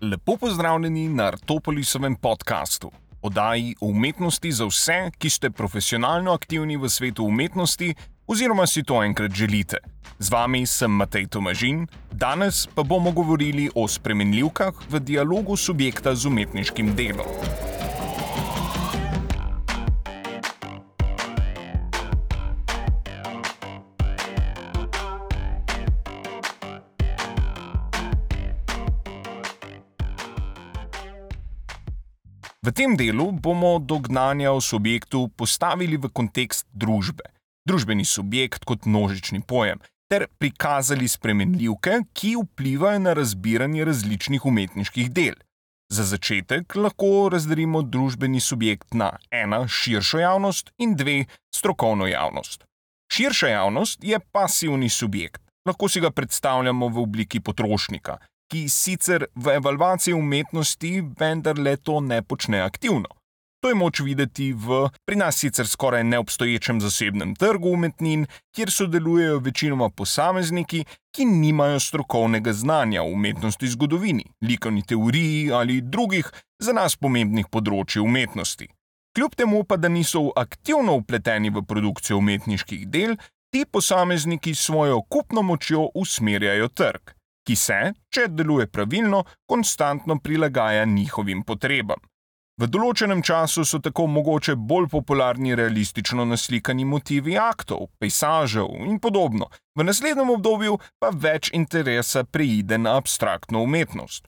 Lepo pozdravljeni na Artopolisovem podkastu, oddaji o umetnosti za vse, ki ste profesionalno aktivni v svetu umetnosti oziroma si to enkrat želite. Z vami sem Matej Tomažin, danes pa bomo govorili o spremenljivkah v dialogu subjekta z umetniškim delom. V tem delu bomo dognanja o subjektu postavili v kontekst družbe, družbeni subjekt kot množični pojem, ter prikazali spremenljivke, ki vplivajo na razbiranje različnih umetniških del. Za začetek lahko razdelimo družbeni subjekt na ena širšo javnost in dve strokovno javnost. Širša javnost je pasivni subjekt, lahko si ga predstavljamo v obliki potrošnika, ki sicer v evalvaciji umetnosti vendar le to ne počne aktivno. To je moč videti v pri nas sicer skoraj neobstoječem zasebnem trgu umetnin, kjer sodelujejo večinoma posamezniki, ki nimajo strokovnega znanja o umetnosti zgodovini, likovni teoriji ali drugih za nas pomembnih področji umetnosti. Kljub temu pa, da niso aktivno upleteni v produkcijo umetniških del, ti posamezniki svojo kupno močjo usmerjajo trg ki se, če deluje pravilno, konstantno prilagaja njihovim potrebam. V določenem času so tako mogoče bolj popularni realistično naslikani motivi aktov, pejsažev in podobno, v naslednjem obdobju pa več interesa preide na abstraktno umetnost.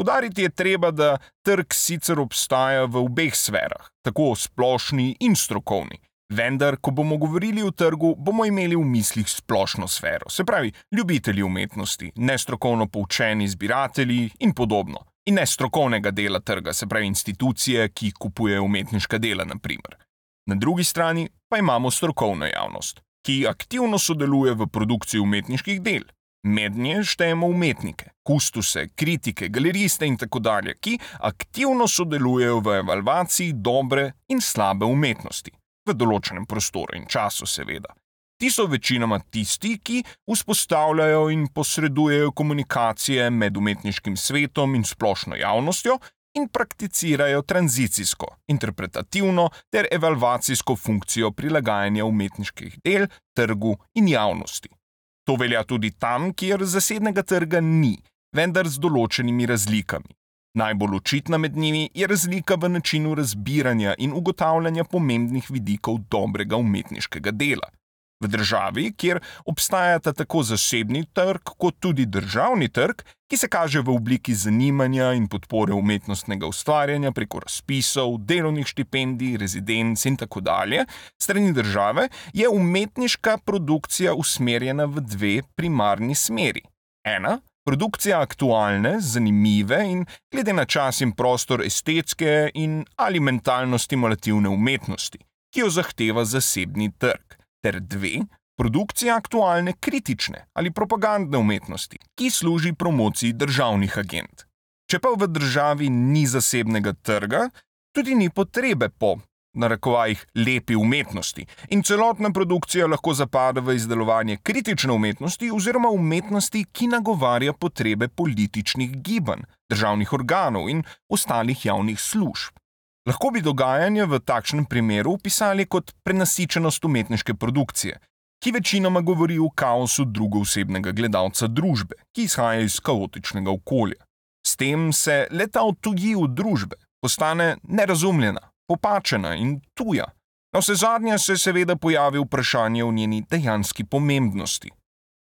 Udariti je treba, da trg sicer obstaja v obeh sferah, tako splošni in strokovni. Vendar, ko bomo govorili o trgu, bomo imeli v mislih splošno sfero, se pravi, ljubitelji umetnosti, nestrokovno poučeni zbiratelji in podobno. In ne strokovnega dela trga, se pravi, institucije, ki kupujejo umetniška dela, naprimer. Na drugi strani pa imamo strokovno javnost, ki aktivno sodeluje v produkciji umetniških del. Med nje štejemo umetnike, kustuse, kritike, galeriste in tako dalje, ki aktivno sodelujejo v evalvaciji dobre in slabe umetnosti v določenem prostoru in času, seveda. Ti so večinoma tisti, ki vzpostavljajo in posredujejo komunikacije med umetniškim svetom in splošno javnostjo in prakticirajo tranzicijsko, interpretativno ter evalvacijsko funkcijo prilagajanja umetniških del trgu in javnosti. To velja tudi tam, kjer zasebnega trga ni, vendar z določenimi razlikami. Najbolj očitna med njimi je razlika v načinu razbiranja in ugotavljanja pomembnih vidikov dobrega umetniškega dela. V državi, kjer obstajata tako zasebni trg, kot tudi državni trg, ki se kaže v obliki zanimanja in podpore umetnostnega ustvarjanja preko razpisov, delovnih štipendij, rezidenc in tako dalje, strani države je umetniška produkcija usmerjena v dve primarni smeri. Ena Produkcija aktualne, zanimive in glede na čas in prostor estetske in ali mentalno-stimulativne umetnosti, ki jo zahteva zasebni trg, ter dve, produkcija aktualne kritične ali propagandne umetnosti, ki služi promociji državnih agent. Če pa v državi ni zasebnega trga, tudi ni potrebe po na rekovajih lepi umetnosti in celotna produkcija lahko zapade v izdelovanje kritične umetnosti oziroma umetnosti, ki nagovarja potrebe političnih gibanj, državnih organov in ostalih javnih služb. Lahko bi dogajanje v takšnem primeru opisali kot prenasičenost umetniške produkcije, ki večinoma govori o kaosu drugoosebnega gledalca družbe, ki izhaja iz kaotičnega okolja. S tem se leta odtuji od družbe, postane nerazumljena, popačena in tuja. Na vse zadnje se seveda pojavi vprašanje o njeni dejanski pomembnosti.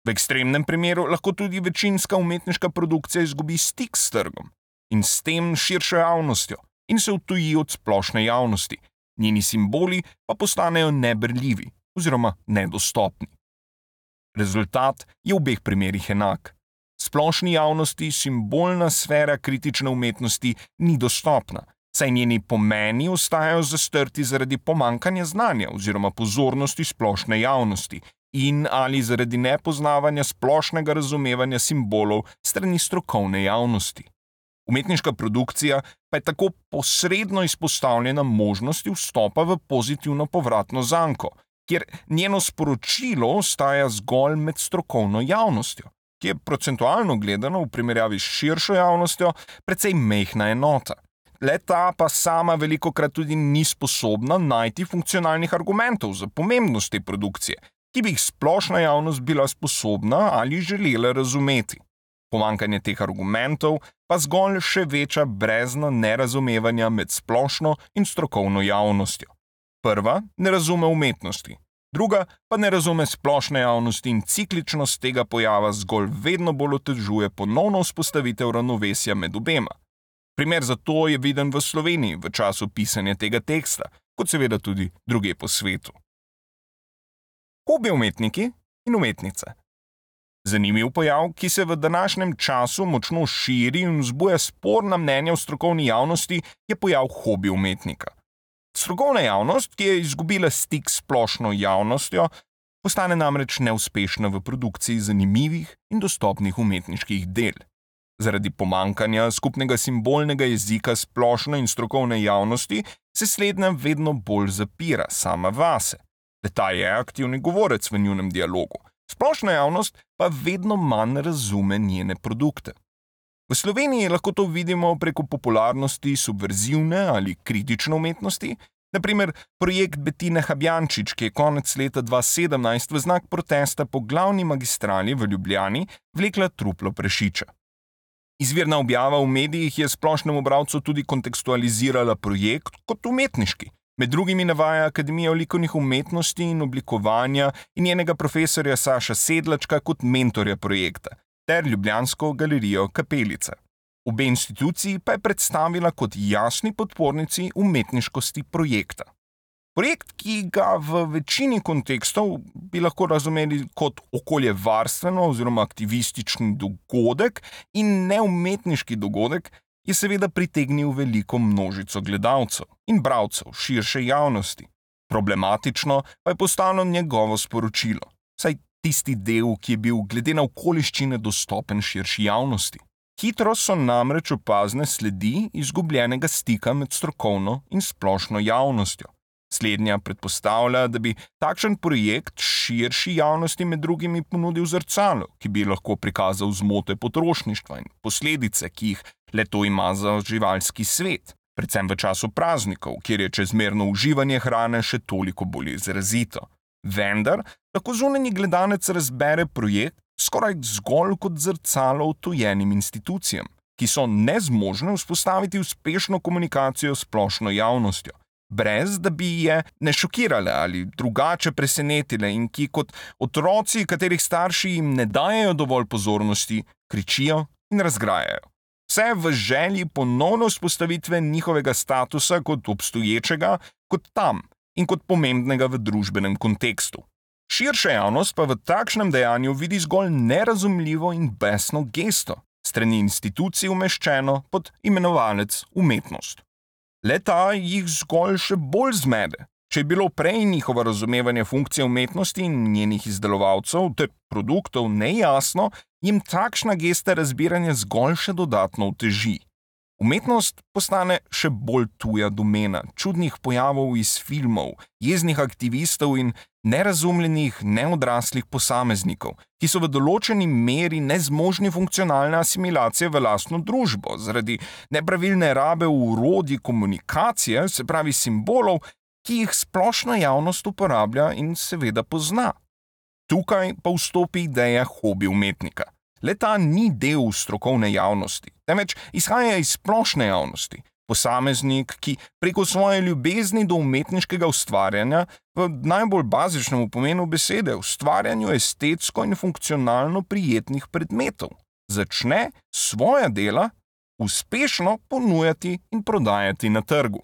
V ekstremnem primeru lahko tudi večinska umetniška produkcija izgubi stik s trgom in s tem širšo javnostjo in se odtuji od splošne javnosti, njeni simboli pa postanejo nebrljivi oziroma nedostopni. Rezultat je v obeh primerih enak. Splošni javnosti simbolna sfera kritične umetnosti ni dostopna, saj njeni pomeni ostajajo zastrti zaradi pomankanja znanja oziroma pozornosti splošne javnosti in ali zaradi nepoznavanja splošnega razumevanja simbolov strani strokovne javnosti. Umetniška produkcija pa je tako posredno izpostavljena možnosti vstopa v pozitivno povratno zanko, kjer njeno sporočilo ostaja zgolj med strokovno javnostjo, ki je procentualno gledano v primerjavi s širšo javnostjo precej mehna enota. Leta pa sama veliko krat tudi ni sposobna najti funkcionalnih argumentov za pomembnost te produkcije, ki bi jih splošna javnost bila sposobna ali želela razumeti. Pomankanje teh argumentov pa zgolj še veča brezna nerazumevanja med splošno in strokovno javnostjo. Prva ne razume umetnosti, druga pa ne razume splošne javnosti in cikličnost tega pojava zgolj vedno bolj otežuje ponovno vzpostavitev ravnovesja med obema. Primer za to je viden v Sloveniji v času pisanja tega teksta, kot seveda tudi druge po svetu. Hobi umetniki in umetnice. Zanimiv pojav, ki se v današnjem času močno širi in vzbuja sporna mnenja v strokovni javnosti, je pojav hobi umetnika. Strokovna javnost, ki je izgubila stik s splošno javnostjo, postane namreč neuspešna v produkciji zanimivih in dostopnih umetniških del. Zaradi pomankanja skupnega simbolnega jezika splošne in strokovne javnosti se slednja vedno bolj zapira sama vase. Ta je aktivni govorec v njunem dialogu splošna javnost pa vedno manj razume njene produkte. V Sloveniji lahko to vidimo preko popularnosti subverzivne ali kritične umetnosti, naprimer projekt Betine Habjančič, ki je konec leta 2017 v znak protesta po glavni magistrali v Ljubljani vlekla truplo prešiča. Izvirna objava v medijih je splošnemu bralcu tudi kontekstualizirala projekt kot umetniški, Med drugimi navaja Akademijo likovnih umetnosti in oblikovanja in njenega profesorja Saša Sedlačka kot mentorja projekta ter Ljubljansko galerijo Kapelica. Obe instituciji pa je predstavila kot jasni podpornici umetniškosti projekta. Projekt, ki ga v večini kontekstov bi lahko razumeli kot okoljevarstveno oziroma aktivistični dogodek in neumetniški dogodek, je seveda pritegnil veliko množico gledalcev in bralcev širše javnosti. Problematično pa je postalo njegovo sporočilo, saj tisti del, ki je bil glede na okoliščine dostopen širši javnosti. Hitro so namreč opazne sledi izgubljenega stika med strokovno in splošno javnostjo. Slednja predpostavlja, da bi takšen projekt širši javnosti med drugimi ponudil zrcalo, ki bi lahko prikazal zmote potrošništva in posledice, ki jih le to ima za živalski svet, predvsem v času praznikov, kjer je čezmerno uživanje hrane še toliko bolj izrazito. Vendar lahko zunanji gledalec razbere projekt skoraj zgolj kot zrcalo utojenim institucijam, ki so nezmožne vzpostaviti uspešno komunikacijo s splošno javnostjo. Brez da bi je ne šokirale ali drugače presenetile, in ki kot otroci, katerih starši jim ne dajo dovolj pozornosti, kričijo in razgrajajo vse v želji ponovno vzpostavitve njihovega statusa kot obstoječega, kot tam in kot pomembnega v družbenem kontekstu. Širša javnost pa v takšnem dejanju vidi zgolj nerazumljivo in besno gesto, strani institucij umeščeno pod imenovalec umetnost. Leta jih zgolj še bolj zmede, Če je bilo prej njihovo razumevanje funkcije umetnosti in njenih izdelovalcev ter produktov nejasno, jim takšna gesta razbiranja zgolj še dodatno oteži. Umetnost postane še bolj tuja domena čudnih pojavov iz filmov, jeznih aktivistov in nerazumljenih, neodraslih posameznikov, ki so v določeni meri nezmožni funkcionalne asimilacije v lastno družbo zaradi nepravilne rabe urodij komunikacije, se pravi simbolov, ki jih splošna javnost uporablja in seveda pozna. Tukaj pa vstopi ideja hobi umetnika. Leta ni del strokovne javnosti, temveč izhaja iz splošne javnosti. Posameznik, ki preko svoje ljubezni do umetniškega ustvarjanja, v najbolj bazičnem pomenu besede, ustvarjanju estetsko in funkcionalno prijetnih predmetov, začne svoja dela uspešno ponujati in prodajati na trgu.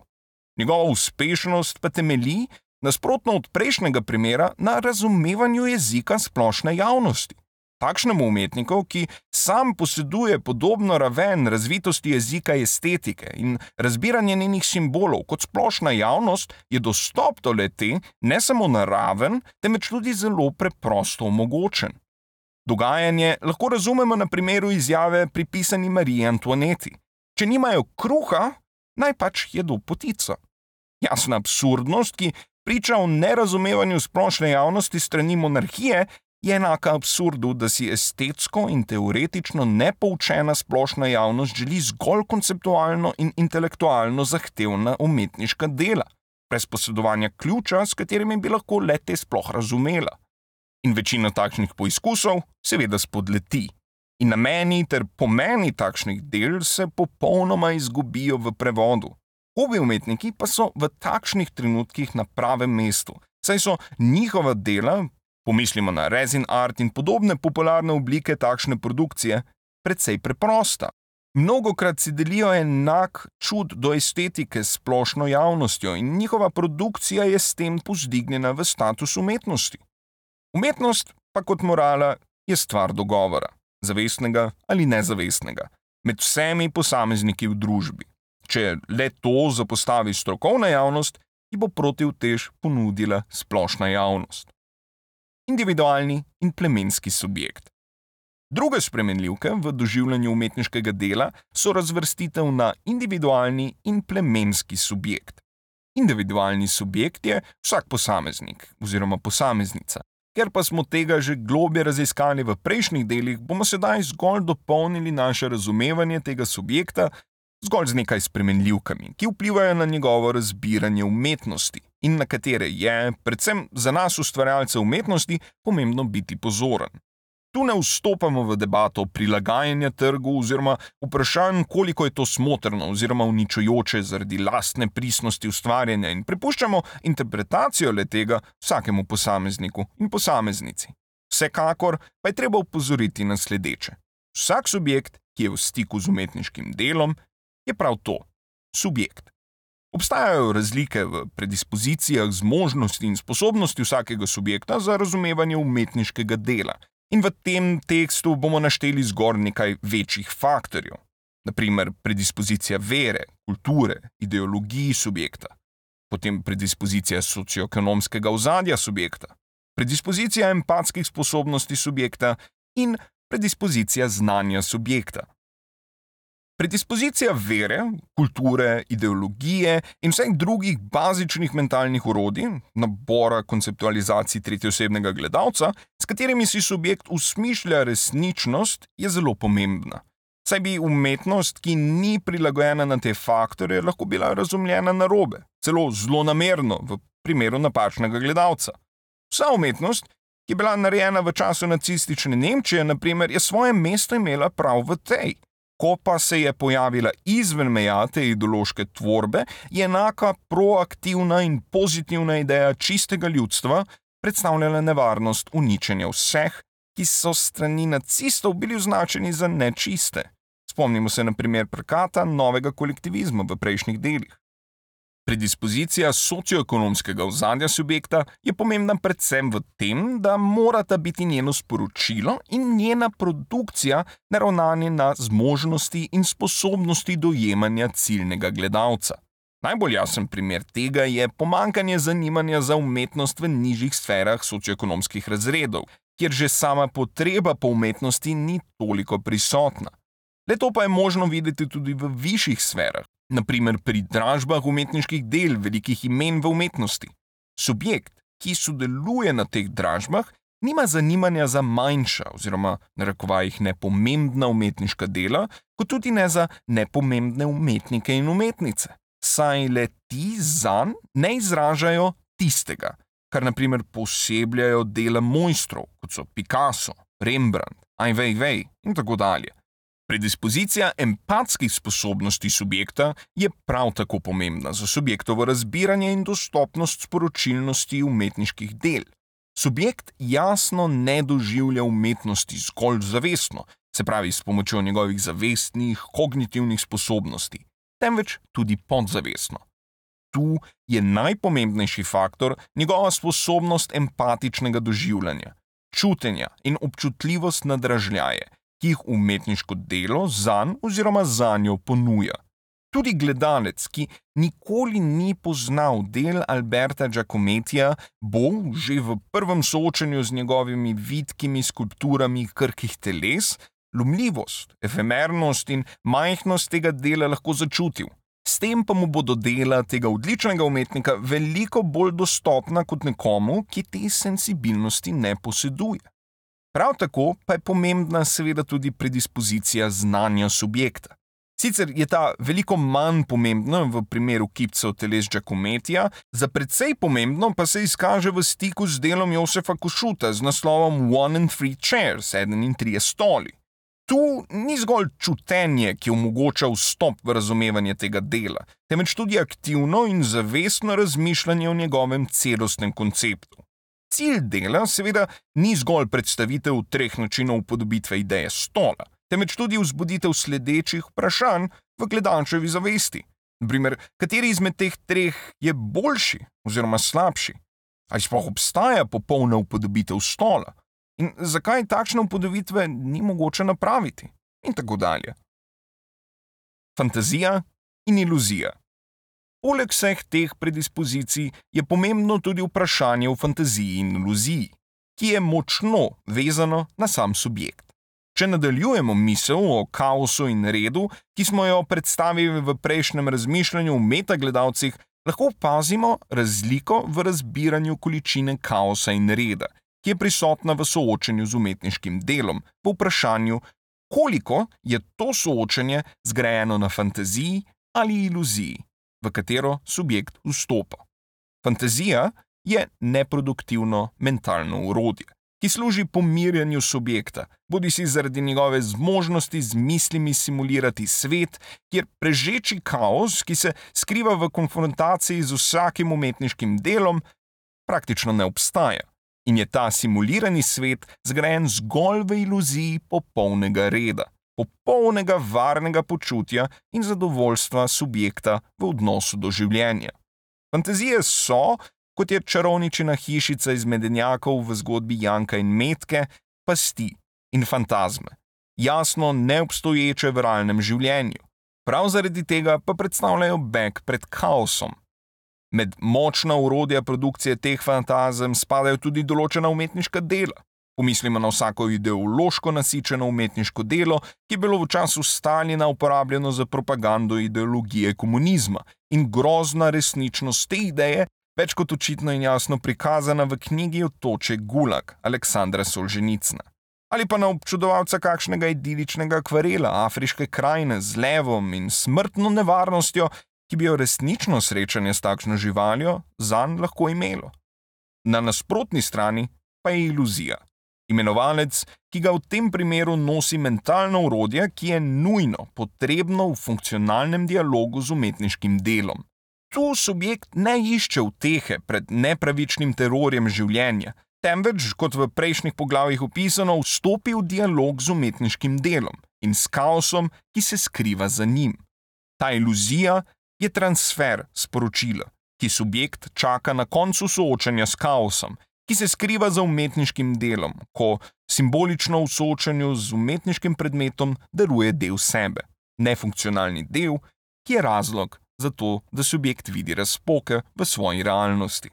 Njegova uspešnost pa temelji, nasprotno od prejšnjega primera, na razumevanju jezika splošne javnosti. Takšnemu umetniku, ki sam poseduje podobno raven razvitosti jezika estetike in razbiranje njenih simbolov kot splošna javnost, je dostop do lete ne samo naraven, temveč tudi zelo preprosto omogočen. Dogajanje lahko razumemo na primeru izjave pripisani Mariji Antoineti: Če nimajo kruha, naj pač jedo potico. Jasna absurdnost, ki priča o nerazumevanju splošne javnosti strani monarhije, je enaka absurdu, da si estetsko in teoretično nepoučena splošna javnost želi zgolj konceptualno in intelektualno zahtevna umetniška dela, brez posedovanja ključa, s katerimi bi lahko lete sploh razumela. In večina takšnih poizkusov seveda spodleti. In nameni ter pomeni takšnih del se popolnoma izgubijo v prevodu. Obi umetniki pa so v takšnih trenutkih na pravem mestu, saj so njihova dela, pomislimo na resin art in podobne popularne oblike takšne produkcije, precej preprosta. Mnogokrat si delijo enak čud do estetike s splošno javnostjo in njihova produkcija je s tem pozdignjena v status umetnosti. Umetnost pa kot morala je stvar dogovora, zavestnega ali nezavestnega, med vsemi posamezniki v družbi. Če le to zapostavi strokovna javnost, ji bo protivtež ponudila splošna javnost individualni in plemenski subjekt. Druge spremenljivke v doživljanju umetniškega dela so razvrstitev na individualni in plemenski subjekt. Individualni subjekt je vsak posameznik oziroma posameznica. Ker pa smo tega že globje raziskali v prejšnjih delih, bomo sedaj zgolj dopolnili naše razumevanje tega subjekta zgolj z nekaj spremenljivkami, ki vplivajo na njegovo razbiranje umetnosti in na katere je, predvsem za nas, ustvarjalce umetnosti, pomembno biti pozoren. Tu ne vstopamo v debato prilagajanja trgu oziroma vprašanj, koliko je to smotrno oziroma uničujoče zaradi lastne pristnosti ustvarjanja in prepuščamo interpretacijo le tega vsakemu posamezniku in posameznici. Vsekakor pa je treba upozoriti na sledeče. Vsak subjekt, ki je v stiku z umetniškim delom, je prav to - subjekt. Obstajajo razlike v predispozicijah, zmožnosti in sposobnosti vsakega subjekta za razumevanje umetniškega dela, in v tem tekstu bomo našteli zgolj nekaj večjih faktorjev, naprimer predispozicija vere, kulture, ideologiji subjekta, potem predispozicija socioekonomskega ozadja subjekta, predispozicija empatskih sposobnosti subjekta in predispozicija znanja subjekta. Predispozicija vere, kulture, ideologije in vseh drugih bazičnih mentalnih urodij, nabora konceptualizacij tretjosebnega gledalca, s katerimi si subjekt usmišlja resničnost, je zelo pomembna. Saj bi umetnost, ki ni prilagojena na te faktore, lahko bila razumljena na robe, celo zelo namerno, v primeru napačnega gledalca. Vsa umetnost, ki je bila narejena v času nacistične Nemčije, naprimer, je svoje mesto imela prav v tej. Ko pa se je pojavila izven meja te ideološke tvorbe, je enaka proaktivna in pozitivna ideja čistega ljudstva predstavljala nevarnost uničenja vseh, ki so strani nacistov bili označeni za nečiste. Spomnimo se na primer prekata novega kolektivizma v prejšnjih delih. Predispozicija socioekonomskega ozadja subjekta je pomembna predvsem v tem, da morata biti njeno sporočilo in njena produkcija naravnani na zmožnosti in sposobnosti dojemanja ciljnega gledalca. Najbolj jasen primer tega je pomankanje zanimanja za umetnost v nižjih sferah socioekonomskih razredov, kjer že sama potreba po umetnosti ni toliko prisotna. Le to pa je možno videti tudi v višjih sferah, naprimer pri dražbah umetniških del velikih imen v umetnosti. Subjekt, ki sodeluje na teh dražbah, nima zanimanja za manjša oziroma narekovajih nepomembna umetniška dela, kot tudi ne za nepomembne umetnike in umetnice, saj le ti zanj ne izražajo tistega, kar naprimer posebljajo dela mojstrov, kot so Picasso, Rembrandt, Ai Weiwei in tako dalje. Predispozicija empatskih sposobnosti subjekta je prav tako pomembna za subjektovo razbiranje in dostopnost sporočilnosti umetniških del. Subjekt jasno ne doživlja umetnosti zgolj zavestno, se pravi s pomočjo njegovih zavestnih, kognitivnih sposobnosti, temveč tudi podzavestno. Tu je najpomembnejši faktor njegova sposobnost empatičnega doživljanja, čutenja in občutljivost na dražljaje ki jih umetniško delo zanj oziroma za njo ponuja. Tudi gledalec, ki nikoli ni poznal del Alberta Giacometija, bo že v prvem soočenju z njegovimi vidkimi skulpturami krhkih teles, lomljivost, efemernost in majhnost tega dela lahko začutil. S tem pa mu bodo dela tega odličnega umetnika veliko bolj dostopna kot nekomu, ki te sensibilnosti ne poseduje. Prav tako pa je pomembna, seveda, tudi predispozicija znanja subjekta. Sicer je ta veliko manj pomembna v primeru kipcev teles Giacometija, za precej pomembno pa se izkaže v stiku z delom Josefa Košuta z naslovom One and Three Chairs, eden in trije stoli. Tu ni zgolj čutenje, ki omogoča vstop v razumevanje tega dela, temveč tudi aktivno in zavestno razmišljanje o njegovem celostnem konceptu. Cilj dela, seveda, ni zgolj predstavitev treh načinov upodobitve ideje stola, temveč tudi vzbuditev sledečih vprašanj v gledalčevi zavesti. Naprimer, kateri izmed teh treh je boljši oziroma slabši? Ali sploh obstaja popolna upodobitev stola? in zakaj takšne upodobitve ni mogoče napraviti, in tako dalje. Fantazija in iluzija. Poleg vseh teh predispozicij je pomembno tudi vprašanje o fantaziji in iluziji, ki je močno vezano na sam subjekt. Če nadaljujemo misel o kaosu in redu, ki smo jo predstavili v prejšnjem razmišljanju o metagledalcih, lahko opazimo razliko v razbiranju količine kaosa in reda, ki je prisotna v soočenju z umetniškim delom, v vprašanju, koliko je to soočenje zgrajeno na fantaziji ali iluziji, v katero subjekt vstopa. Fantazija je neproduktivno mentalno urodje, ki služi pomirjanju subjekta, bodi si zaradi njegove zmožnosti z mislimi simulirati svet, kjer prežeči kaos, ki se skriva v konfrontaciji z vsakim umetniškim delom, praktično ne obstaja in je ta simulirani svet zgrajen zgolj v iluziji popolnega reda, popolnega varnega počutja in zadovoljstva subjekta v odnosu do življenja. Fantazije so, kot je čarovničina hišica iz medenjakov v zgodbi Janka in Metke, pasti in fantazme, jasno neobstoječe v realnem življenju. Prav zaradi tega pa predstavljajo beg pred kaosom, Med močna urodja produkcije teh fantazem spadajo tudi določena umetniška dela. Pomislimo na vsako ideološko nasičeno umetniško delo, ki je bilo v času Stalina uporabljeno za propagando ideologije komunizma in grozna resničnost te ideje, več kot očitno in jasno prikazana v knjigi Otoče Gulag Aleksandra Solženicna. Ali pa na občudovalca kakšnega idiličnega akvarela afriške krajine z levom in smrtno nevarnostjo, ki bi jo resnično srečanje s takšno živaljo zanj lahko imelo. Na nasprotni strani pa je iluzija. Imenovalec, ki ga v tem primeru nosi mentalno urodje, ki je nujno potrebno v funkcionalnem dialogu z umetniškim delom. Tu subjekt ne išče utehe pred nepravičnim terorjem življenja, temveč, kot v prejšnjih poglavjih opisano, vstopi v dialog z umetniškim delom in s kaosom, ki se skriva za njim. Ta iluzija je transfer sporočila, ki subjekt čaka na koncu soočanja s kaosom, ki se skriva za umetniškim delom, ko simbolično v soočanju z umetniškim predmetom deluje del sebe, nefunkcionalni del, ki je razlog za to, da subjekt vidi razpoke v svoji realnosti.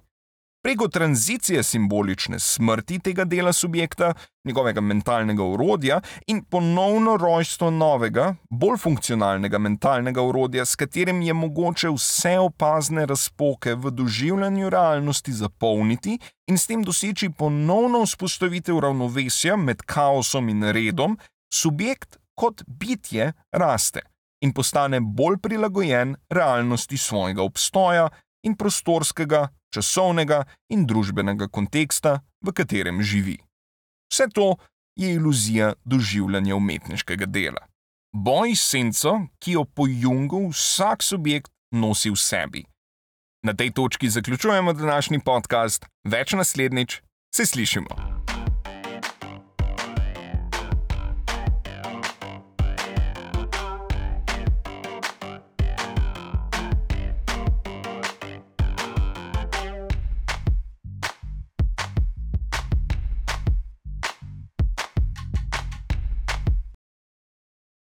Preko tranzicije simbolične smrti tega dela subjekta, njegovega mentalnega urodja in ponovno rojstvo novega, bolj funkcionalnega mentalnega urodja, s katerim je mogoče vse opazne razpoke v doživljanju realnosti zapolniti in s tem doseči ponovno vzpostavitev ravnovesja med kaosom in redom, subjekt kot bitje raste in postane bolj prilagojen realnosti svojega obstoja in prostorskega časovnega in družbenega konteksta, v katerem živi. Vse to je iluzija doživljanja umetniškega dela. Boj s senco, ki jo po Jungu vsak subjekt nosi v sebi. Na tej točki zaključujemo današnji podcast, več naslednjič, se slišimo.